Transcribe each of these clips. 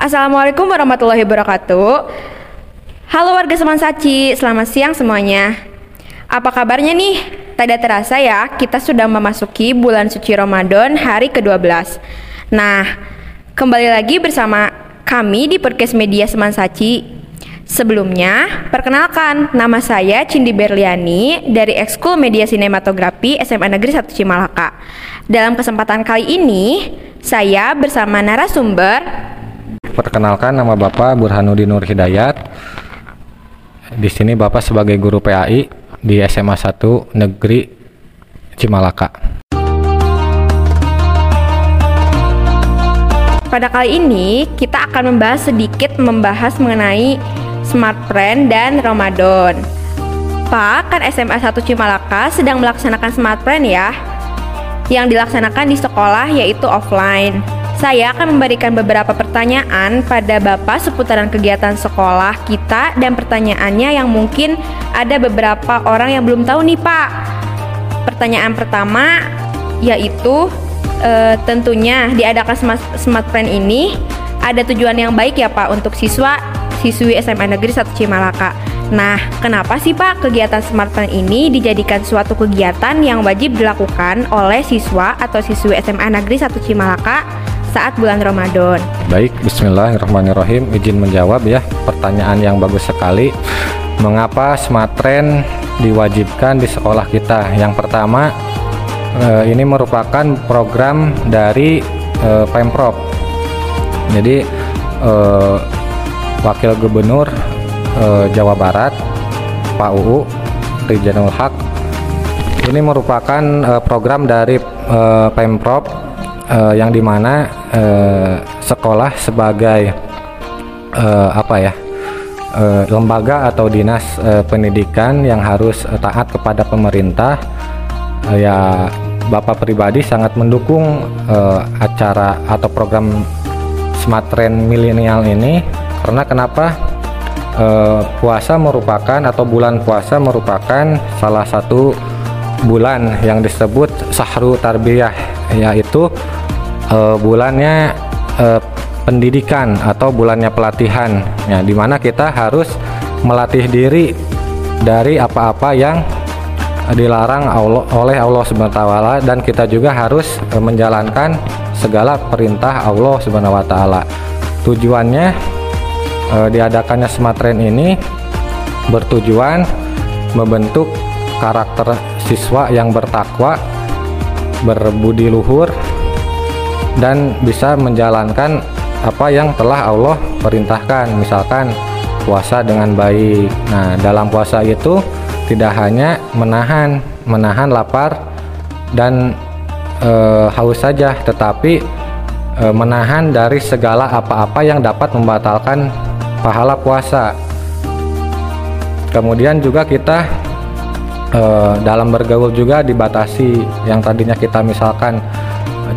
Assalamualaikum warahmatullahi wabarakatuh. Halo warga Semansaci, selamat siang semuanya. Apa kabarnya nih? Tidak terasa ya, kita sudah memasuki bulan suci Ramadan hari ke-12. Nah, kembali lagi bersama kami di podcast media Semansaci. Sebelumnya, perkenalkan, nama saya Cindi Berliani dari Ekskul Media Sinematografi SMA Negeri 1 Cimalaka. Dalam kesempatan kali ini, saya bersama narasumber Perkenalkan nama Bapak Burhanuddin Nur Hidayat. Di sini Bapak sebagai guru PAI di SMA 1 Negeri Cimalaka. Pada kali ini kita akan membahas sedikit membahas mengenai Smart Friend dan Ramadan. Pak, kan SMA 1 Cimalaka sedang melaksanakan Smart Friend ya? Yang dilaksanakan di sekolah yaitu offline. Saya akan memberikan beberapa pertanyaan pada Bapak seputaran kegiatan sekolah kita dan pertanyaannya yang mungkin ada beberapa orang yang belum tahu nih Pak. Pertanyaan pertama yaitu e, tentunya diadakan smart, smart friend ini ada tujuan yang baik ya Pak untuk siswa siswi SMA Negeri 1 Cimalaka. Nah, kenapa sih Pak kegiatan Smart Friend ini dijadikan suatu kegiatan yang wajib dilakukan oleh siswa atau siswi SMA Negeri 1 Cimalaka saat bulan Ramadan. Baik, bismillahirrahmanirrahim. Izin menjawab ya pertanyaan yang bagus sekali. Mengapa smart trend diwajibkan di sekolah kita? Yang pertama, eh, ini merupakan program dari eh, Pemprov. Jadi eh, Wakil Gubernur Jawa Barat, Pak UU Rijanul Haq ini merupakan program dari Pemprov uh, yang di mana uh, sekolah sebagai uh, apa ya uh, lembaga atau dinas uh, pendidikan yang harus uh, taat kepada pemerintah uh, ya Bapak pribadi sangat mendukung uh, acara atau program Smart Trend Milenial ini. Karena kenapa? Uh, puasa merupakan atau bulan puasa merupakan salah satu bulan yang disebut sahru tarbiyah yaitu uh, bulannya uh, pendidikan atau bulannya pelatihan ya di mana kita harus melatih diri dari apa-apa yang dilarang Allah, oleh Allah Subhanahu wa taala dan kita juga harus uh, menjalankan segala perintah Allah Subhanahu wa taala. Tujuannya uh, diadakannya Smartren ini bertujuan membentuk karakter siswa yang bertakwa, berbudi luhur, dan bisa menjalankan apa yang telah Allah perintahkan. Misalkan puasa dengan baik. Nah, dalam puasa itu tidak hanya menahan menahan lapar dan e, haus saja, tetapi e, menahan dari segala apa-apa yang dapat membatalkan pahala puasa. Kemudian juga kita uh, dalam bergaul juga dibatasi yang tadinya kita misalkan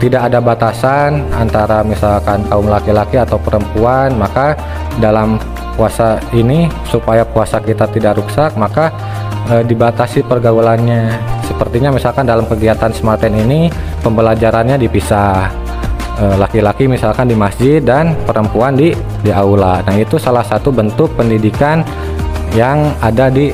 tidak ada batasan antara misalkan kaum laki-laki atau perempuan maka dalam puasa ini supaya puasa kita tidak rusak maka e, dibatasi pergaulannya. Sepertinya misalkan dalam kegiatan smarten ini pembelajarannya dipisah. Laki-laki misalkan di masjid dan perempuan di di aula. Nah itu salah satu bentuk pendidikan yang ada di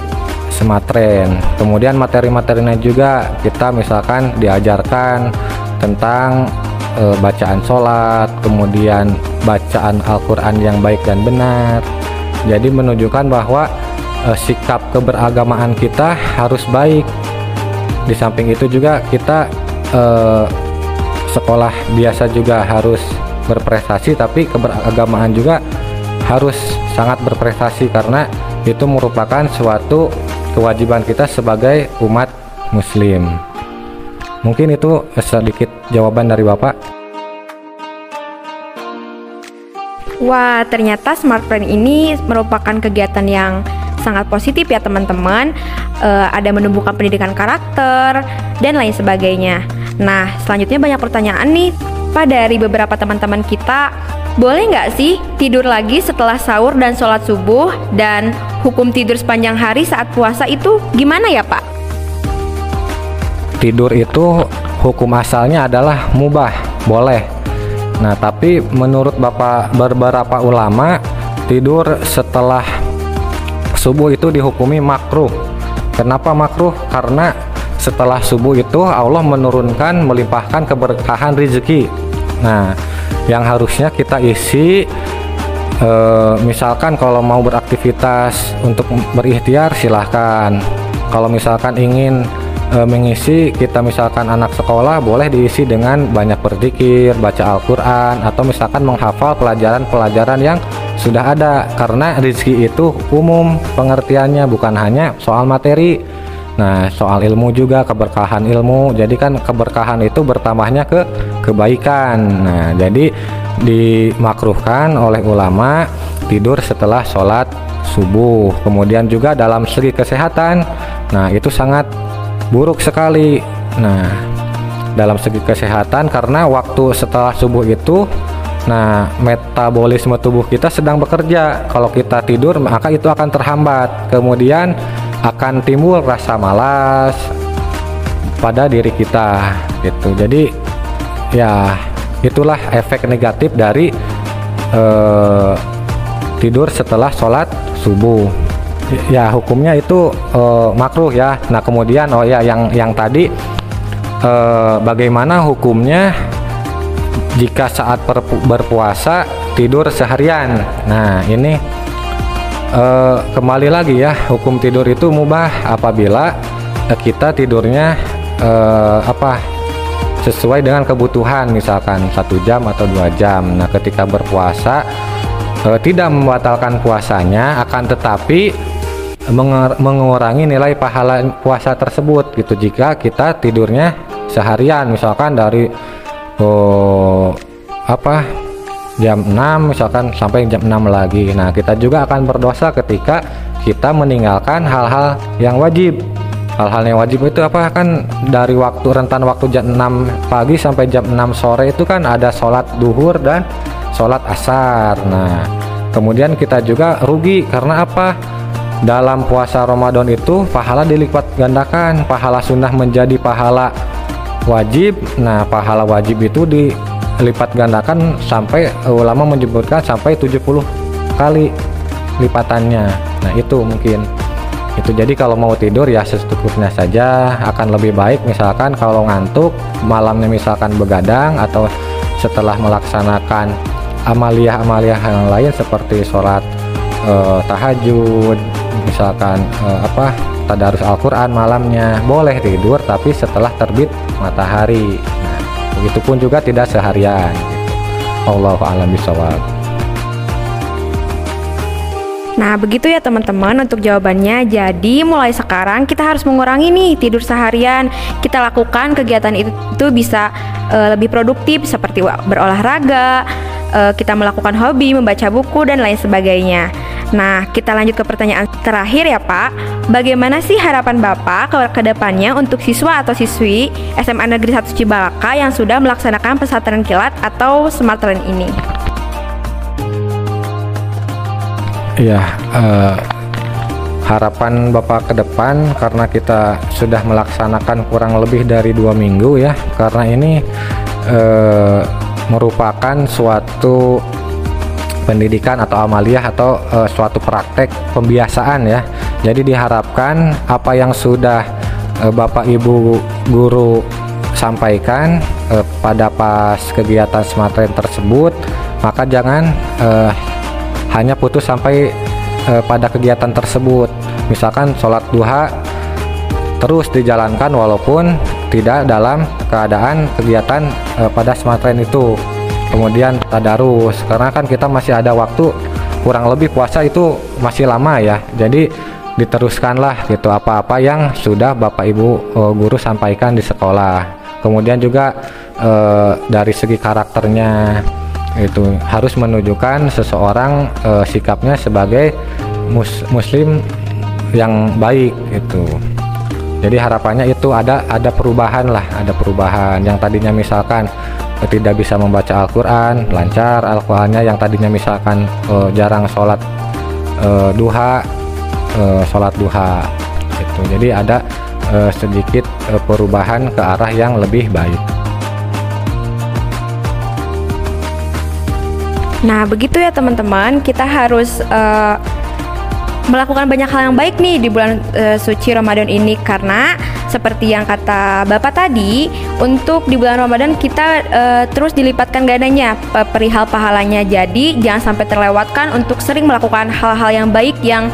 Sematren. Kemudian materi-materinya juga kita misalkan diajarkan tentang e, bacaan sholat, kemudian bacaan Al-Quran yang baik dan benar. Jadi menunjukkan bahwa e, sikap keberagamaan kita harus baik. Di samping itu juga kita e, sekolah biasa juga harus berprestasi, tapi keberagamaan juga harus sangat berprestasi karena itu merupakan suatu kewajiban kita sebagai umat muslim. Mungkin itu sedikit jawaban dari Bapak. Wah, ternyata Smart Friend ini merupakan kegiatan yang sangat positif ya teman-teman. Uh, ada menumbuhkan pendidikan karakter dan lain sebagainya. Nah, selanjutnya banyak pertanyaan nih Pak dari beberapa teman-teman kita boleh nggak sih tidur lagi setelah sahur dan sholat subuh dan hukum tidur sepanjang hari saat puasa itu gimana ya Pak? Tidur itu hukum asalnya adalah mubah, boleh. Nah, tapi menurut Bapak beberapa ulama tidur setelah subuh itu dihukumi makruh. Kenapa makruh? Karena setelah subuh itu Allah menurunkan melimpahkan keberkahan rezeki. Nah, yang harusnya kita isi e, misalkan kalau mau beraktivitas untuk berikhtiar silahkan kalau misalkan ingin e, mengisi kita misalkan anak sekolah boleh diisi dengan banyak berzikir, baca Al-Qur'an atau misalkan menghafal pelajaran-pelajaran yang sudah ada karena rezeki itu umum pengertiannya bukan hanya soal materi. Nah, soal ilmu juga keberkahan ilmu. Jadi kan keberkahan itu bertambahnya ke kebaikan. Nah, jadi dimakruhkan oleh ulama tidur setelah sholat subuh. Kemudian juga dalam segi kesehatan, nah itu sangat buruk sekali. Nah, dalam segi kesehatan karena waktu setelah subuh itu nah metabolisme tubuh kita sedang bekerja. Kalau kita tidur maka itu akan terhambat. Kemudian akan timbul rasa malas pada diri kita gitu. Jadi ya itulah efek negatif dari uh, tidur setelah sholat subuh ya hukumnya itu uh, makruh ya. Nah kemudian oh ya yang yang tadi uh, bagaimana hukumnya jika saat berpuasa tidur seharian. Nah ini uh, kembali lagi ya hukum tidur itu mubah apabila kita tidurnya uh, apa sesuai dengan kebutuhan misalkan satu jam atau dua jam. Nah ketika berpuasa tidak membatalkan puasanya akan tetapi mengurangi nilai pahala puasa tersebut gitu jika kita tidurnya seharian misalkan dari oh, apa jam 6 misalkan sampai jam 6 lagi. Nah kita juga akan berdosa ketika kita meninggalkan hal-hal yang wajib. Hal-hal yang wajib itu apa? Kan dari waktu rentan waktu jam 6 pagi sampai jam 6 sore itu kan ada sholat duhur dan sholat asar. Nah kemudian kita juga rugi. Karena apa? Dalam puasa Ramadan itu pahala dilipat gandakan. Pahala sunnah menjadi pahala wajib. Nah pahala wajib itu dilipat gandakan sampai ulama menyebutkan sampai 70 kali lipatannya. Nah itu mungkin. Itu jadi kalau mau tidur ya secukupnya saja. Akan lebih baik misalkan kalau ngantuk malamnya misalkan begadang atau setelah melaksanakan amaliah-amaliah yang lain seperti sholat eh, tahajud misalkan uh, apa tadarus Al-Quran malamnya. Boleh tidur tapi setelah terbit matahari nah begitu pun juga tidak seharian. Allah alam bisawab Nah, begitu ya teman-teman untuk jawabannya. Jadi, mulai sekarang kita harus mengurangi nih tidur seharian. Kita lakukan kegiatan itu, itu bisa uh, lebih produktif seperti berolahraga, uh, kita melakukan hobi, membaca buku dan lain sebagainya. Nah, kita lanjut ke pertanyaan terakhir ya Pak. Bagaimana sih harapan Bapak ke, depannya untuk siswa atau siswi SMA Negeri 1 Cibalaka yang sudah melaksanakan pesantren kilat atau smart learn ini? Iya, uh, harapan Bapak ke depan karena kita sudah melaksanakan kurang lebih dari dua minggu ya, karena ini uh, merupakan suatu pendidikan atau amaliyah atau uh, suatu praktek pembiasaan ya. Jadi diharapkan apa yang sudah uh, Bapak Ibu guru sampaikan uh, pada pas kegiatan smartren tersebut, maka jangan uh, hanya putus sampai uh, pada kegiatan tersebut. Misalkan sholat duha terus dijalankan walaupun tidak dalam keadaan kegiatan uh, pada smartren itu kemudian tadarus. Karena kan kita masih ada waktu kurang lebih puasa itu masih lama ya. Jadi diteruskanlah gitu apa-apa yang sudah Bapak Ibu uh, guru sampaikan di sekolah. Kemudian juga uh, dari segi karakternya itu harus menunjukkan seseorang uh, sikapnya sebagai mus muslim yang baik itu jadi harapannya itu ada ada perubahan lah ada perubahan. Yang tadinya misalkan tidak bisa membaca Al-Quran lancar Al-Qurannya yang tadinya misalkan uh, jarang sholat uh, duha uh, sholat duha gitu. Jadi ada uh, sedikit uh, perubahan ke arah yang lebih baik. Nah, begitu ya teman-teman, kita harus uh, melakukan banyak hal yang baik nih di bulan uh, suci Ramadan ini. Karena seperti yang kata Bapak tadi, untuk di bulan Ramadan kita uh, terus dilipatkan gananya perihal pahalanya. Jadi, jangan sampai terlewatkan untuk sering melakukan hal-hal yang baik yang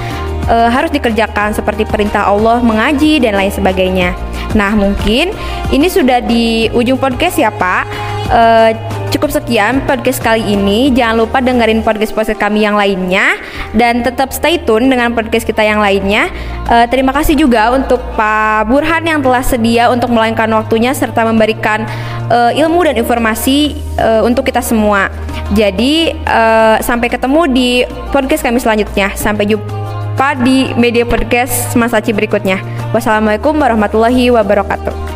uh, harus dikerjakan seperti perintah Allah, mengaji dan lain sebagainya. Nah, mungkin ini sudah di ujung podcast ya, Pak. Uh, Cukup sekian podcast kali ini. Jangan lupa dengerin podcast-podcast kami yang lainnya dan tetap stay tune dengan podcast kita yang lainnya. Uh, terima kasih juga untuk Pak Burhan yang telah sedia untuk meluangkan waktunya serta memberikan uh, ilmu dan informasi uh, untuk kita semua. Jadi uh, sampai ketemu di podcast kami selanjutnya. Sampai jumpa di media podcast Mas Aci berikutnya. Wassalamualaikum warahmatullahi wabarakatuh.